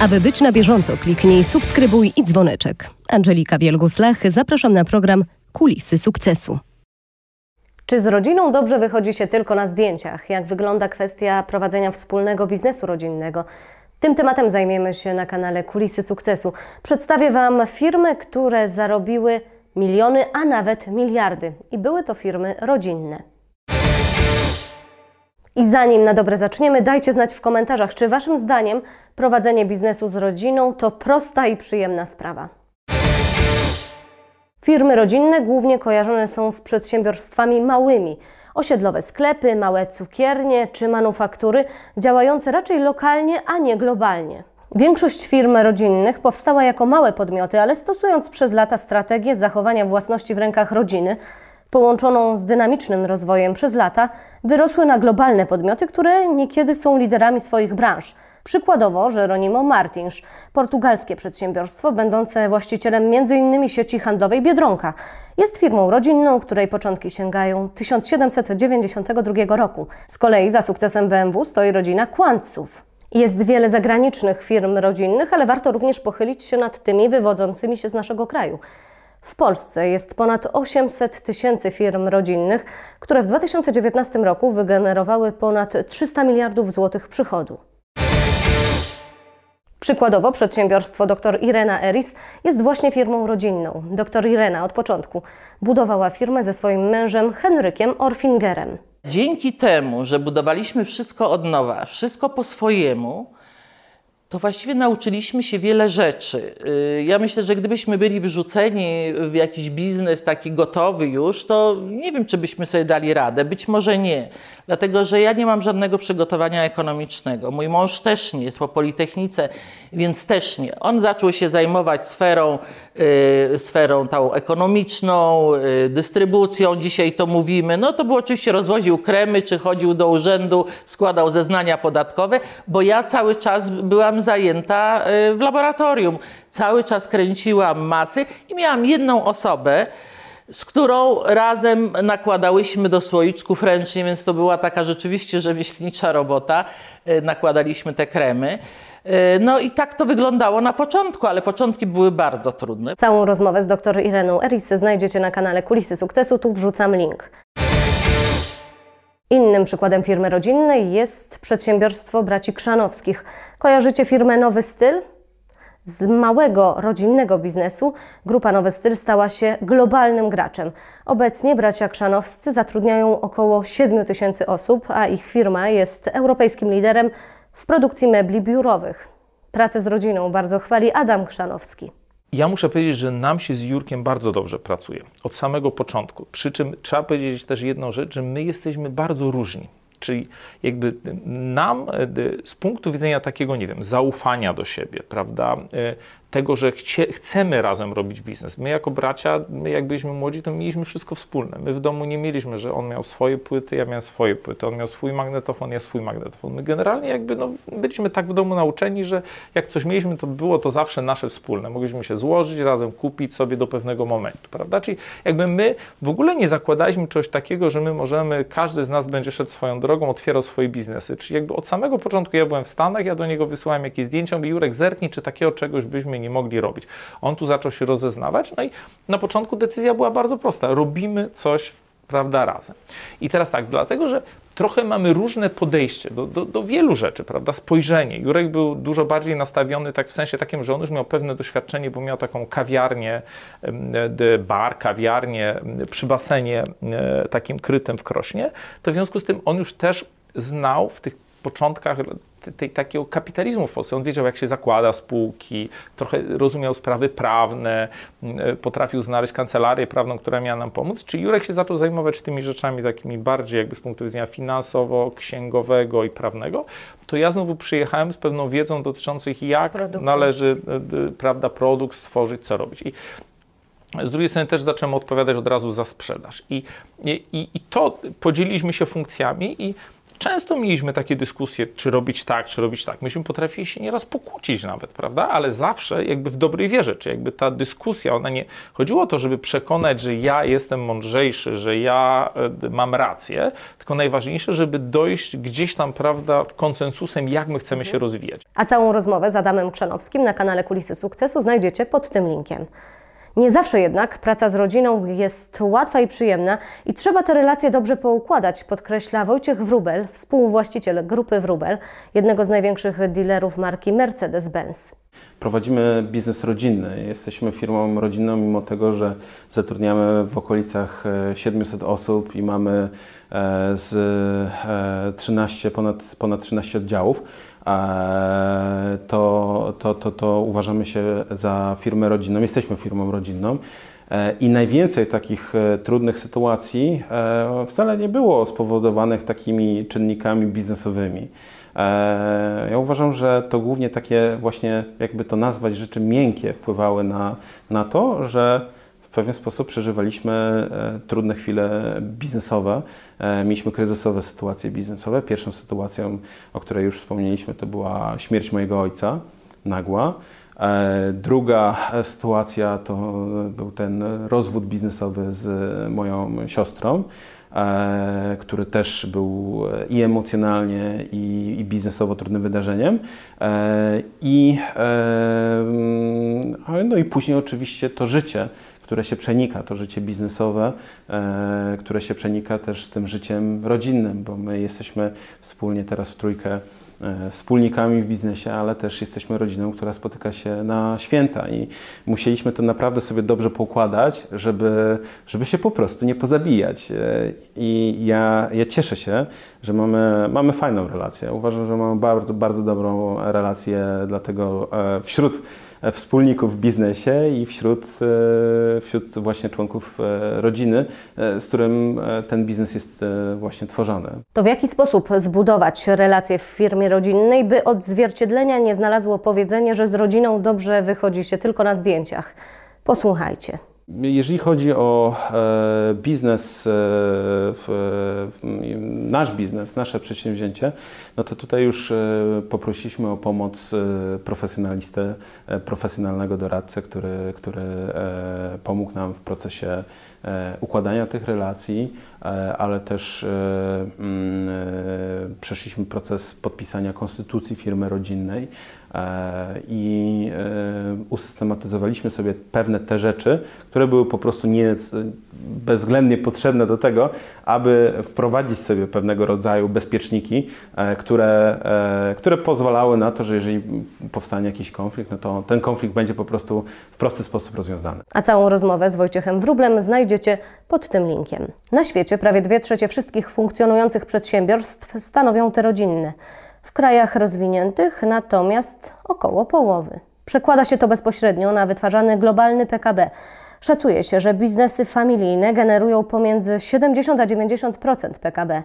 Aby być na bieżąco, kliknij subskrybuj i dzwoneczek. Angelika Wielgus-Lach, zapraszam na program Kulisy Sukcesu. Czy z rodziną dobrze wychodzi się tylko na zdjęciach? Jak wygląda kwestia prowadzenia wspólnego biznesu rodzinnego? Tym tematem zajmiemy się na kanale Kulisy Sukcesu. Przedstawię Wam firmy, które zarobiły miliony, a nawet miliardy. I były to firmy rodzinne. I zanim na dobre zaczniemy, dajcie znać w komentarzach, czy Waszym zdaniem prowadzenie biznesu z rodziną to prosta i przyjemna sprawa. Firmy rodzinne głównie kojarzone są z przedsiębiorstwami małymi. Osiedlowe sklepy, małe cukiernie czy manufaktury działające raczej lokalnie, a nie globalnie. Większość firm rodzinnych powstała jako małe podmioty, ale stosując przez lata strategię zachowania własności w rękach rodziny, połączoną z dynamicznym rozwojem przez lata, wyrosły na globalne podmioty, które niekiedy są liderami swoich branż. Przykładowo Jeronimo Martins, portugalskie przedsiębiorstwo będące właścicielem m.in. sieci handlowej Biedronka. Jest firmą rodzinną, której początki sięgają 1792 roku. Z kolei za sukcesem BMW stoi rodzina Kłantców. Jest wiele zagranicznych firm rodzinnych, ale warto również pochylić się nad tymi wywodzącymi się z naszego kraju. W Polsce jest ponad 800 tysięcy firm rodzinnych, które w 2019 roku wygenerowały ponad 300 miliardów złotych przychodu. Przykładowo przedsiębiorstwo dr Irena Eris jest właśnie firmą rodzinną. Dr Irena od początku budowała firmę ze swoim mężem Henrykiem Orfingerem. Dzięki temu, że budowaliśmy wszystko od nowa, wszystko po swojemu, to właściwie nauczyliśmy się wiele rzeczy. Y, ja myślę, że gdybyśmy byli wyrzuceni w jakiś biznes taki gotowy już, to nie wiem, czy byśmy sobie dali radę. Być może nie, dlatego że ja nie mam żadnego przygotowania ekonomicznego. Mój mąż też nie jest po Politechnice, więc też nie. On zaczął się zajmować sferą, yy, sferą tą ekonomiczną, yy, dystrybucją, dzisiaj to mówimy. No to był oczywiście rozwoził kremy, czy chodził do urzędu, składał zeznania podatkowe, bo ja cały czas byłam zajęta y, w laboratorium. Cały czas kręciłam masy i miałam jedną osobę, z którą razem nakładałyśmy do słoiczków ręcznie, więc to była taka rzeczywiście rzemieślnicza robota. Y, nakładaliśmy te kremy. Y, no i tak to wyglądało na początku, ale początki były bardzo trudne. Całą rozmowę z dr Ireną Eris znajdziecie na kanale Kulisy Sukcesu, tu wrzucam link. Innym przykładem firmy rodzinnej jest przedsiębiorstwo braci Krzanowskich. Kojarzycie firmę Nowy Styl? Z małego rodzinnego biznesu grupa Nowy Styl stała się globalnym graczem. Obecnie bracia Krzanowscy zatrudniają około 7 tysięcy osób, a ich firma jest europejskim liderem w produkcji mebli biurowych. Pracę z rodziną bardzo chwali Adam Krzanowski. Ja muszę powiedzieć, że nam się z Jurkiem bardzo dobrze pracuje od samego początku. Przy czym trzeba powiedzieć też jedną rzecz, że my jesteśmy bardzo różni. Czyli jakby nam e, z punktu widzenia takiego, nie wiem, zaufania do siebie, prawda, e, tego, że chcie, chcemy razem robić biznes. My jako bracia, my jak byliśmy młodzi, to mieliśmy wszystko wspólne. My w domu nie mieliśmy, że on miał swoje płyty, ja miałem swoje płyty, on miał swój magnetofon, ja swój magnetofon. My generalnie jakby no, byliśmy tak w domu nauczeni, że jak coś mieliśmy, to było to zawsze nasze wspólne. Mogliśmy się złożyć, razem kupić sobie do pewnego momentu, prawda? Czyli jakby my w ogóle nie zakładaliśmy czegoś takiego, że my możemy, każdy z nas będzie szedł swoją drogą, otwierał swoje biznesy. Czyli jakby od samego początku ja byłem w Stanach, ja do niego wysyłałem jakieś zdjęcia, mówię, Jurek, zerknij, czy takiego czegoś byśmy nie mogli robić. On tu zaczął się rozeznawać, no i na początku decyzja była bardzo prosta. Robimy coś prawda, razem. I teraz tak, dlatego, że trochę mamy różne podejście do, do, do, wielu rzeczy, prawda, spojrzenie. Jurek był dużo bardziej nastawiony tak w sensie takim, że on już miał pewne doświadczenie, bo miał taką kawiarnię, bar, kawiarnię przy basenie takim krytym w Krośnie, to w związku z tym on już też znał w tych początkach tej, takiego kapitalizmu w Polsce. On wiedział, jak się zakłada spółki, trochę rozumiał sprawy prawne, mm, potrafił znaleźć kancelarię prawną, która miała nam pomóc. Czy Jurek się zaczął zajmować tymi rzeczami takimi bardziej jakby z punktu widzenia finansowo, księgowego i prawnego, to ja znowu przyjechałem z pewną wiedzą dotyczącą jak należy e, prawda, produkt stworzyć, co robić. I z drugiej strony też zacząłem odpowiadać od razu za sprzedaż. I, i, i to podzieliliśmy się funkcjami i często mieliśmy takie dyskusje, czy robić tak, czy robić tak. Myśmy potrafili się nieraz pokłócić nawet, prawda? Ale zawsze jakby w dobrej wierze, czy jakby ta dyskusja, ona nie chodziło o to, żeby przekonać, że ja jestem mądrzejszy, że ja e, mam rację, tylko najważniejsze, żeby dojść gdzieś tam, prawda, konsensusem, jak my chcemy się rozwijać. A całą rozmowę z Adamem Krzanowskim na kanale Kulisy Sukcesu znajdziecie pod tym linkiem. Nie zawsze jednak praca z rodziną jest łatwa i przyjemna i trzeba te relacje dobrze poukładać, podkreśla Wojciech Wrubel, współwłaściciel grupy Wrubel, jednego z największych dealerów marki Mercedes-Benz. Prowadzimy biznes rodzinny. Jesteśmy firmą rodzinną, mimo tego, że zatrudniamy w okolicach e, 700 osób i mamy e, z e, 13, ponad, ponad 13 oddziałów. E, To, to, to, to uważamy się za firmę rodzinną. Jesteśmy firmą rodzinną. E, I najwięcej takich e, trudnych sytuacji wcale nie było spowodowanych takimi czynnikami biznesowymi. Ja uważam, że to głównie takie właśnie, jakby to nazwać, rzeczy miękkie wpływały na, na to, że w pewien sposób przeżywaliśmy e, trudne chwile biznesowe. E, Mieliśmy kryzysowe sytuacje biznesowe. Pierwszą sytuacją, o której już wspomnieliśmy, to była śmierć mojego ojca, nagła. E, Druga sytuacja to był ten rozwód biznesowy z moją siostrą, który też był i emocjonalnie, i, i biznesowo trudnym wydarzeniem. I, mm, no i później oczywiście to życie, które się przenika, to życie biznesowe, e, które się przenika też z tym życiem rodzinnym, bo my jesteśmy wspólnie teraz w trójkę e, wspólnikami w biznesie, ale też jesteśmy rodziną, która spotyka się na święta i musieliśmy to naprawdę sobie dobrze poukładać, żeby, żeby się po prostu nie pozabijać. E, I ja, ja cieszę się, że mamy, mamy fajną relację. Uważam, że mamy bardzo, bardzo dobrą relację, dlatego wśród wspólników w biznesie i wśród, e, wśród właśnie członków e, rodziny, e, z którym ten biznes jest właśnie tworzony. To w jaki sposób zbudować relacje w firmie rodzinnej, by odzwierciedlenia nie znalazło powiedzenie, że z rodziną dobrze wychodzi się tylko na zdjęciach? Posłuchajcie. Jeżeli chodzi o e, biznes, e, e, nasz biznes, nasze przedsięwzięcie, no to tutaj już poprosiliśmy o pomoc profesjonalistę, profesjonalnego doradcę, który, który pomógł nam w procesie układania tych relacji, ale też mm, przeszliśmy proces podpisania konstytucji firmy rodzinnej i e, usystematyzowaliśmy sobie pewne te rzeczy, które były po prostu nie, bezwzględnie potrzebne do tego, aby wprowadzić sobie pewnego rodzaju bezpieczniki, e, które, e, które pozwalały na to, że jeżeli powstanie jakiś konflikt, no to ten konflikt będzie po prostu w prosty sposób rozwiązany. A całą rozmowę z Wojciechem Wróblem znajdziecie pod tym linkiem. Na świecie prawie 2 trzecie wszystkich funkcjonujących przedsiębiorstw stanowią te rodzinne. W krajach rozwiniętych natomiast około połowy. Przekłada się to bezpośrednio na wytwarzany globalny PKB. Szacuje się, że biznesy familijne generują pomiędzy 70 a 90% PKB.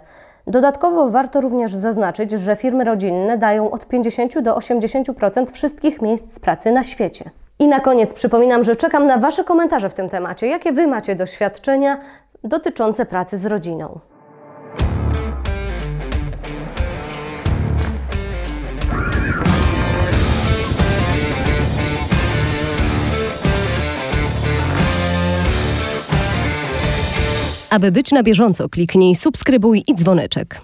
Dodatkowo warto również zaznaczyć, że firmy rodzinne dają od 50 do 80% wszystkich miejsc pracy na świecie. I na koniec przypominam, że czekam na Wasze komentarze w tym temacie. Jakie Wy macie doświadczenia dotyczące pracy z rodziną? Aby być na bieżąco, kliknij subskrybuj i dzwoneczek.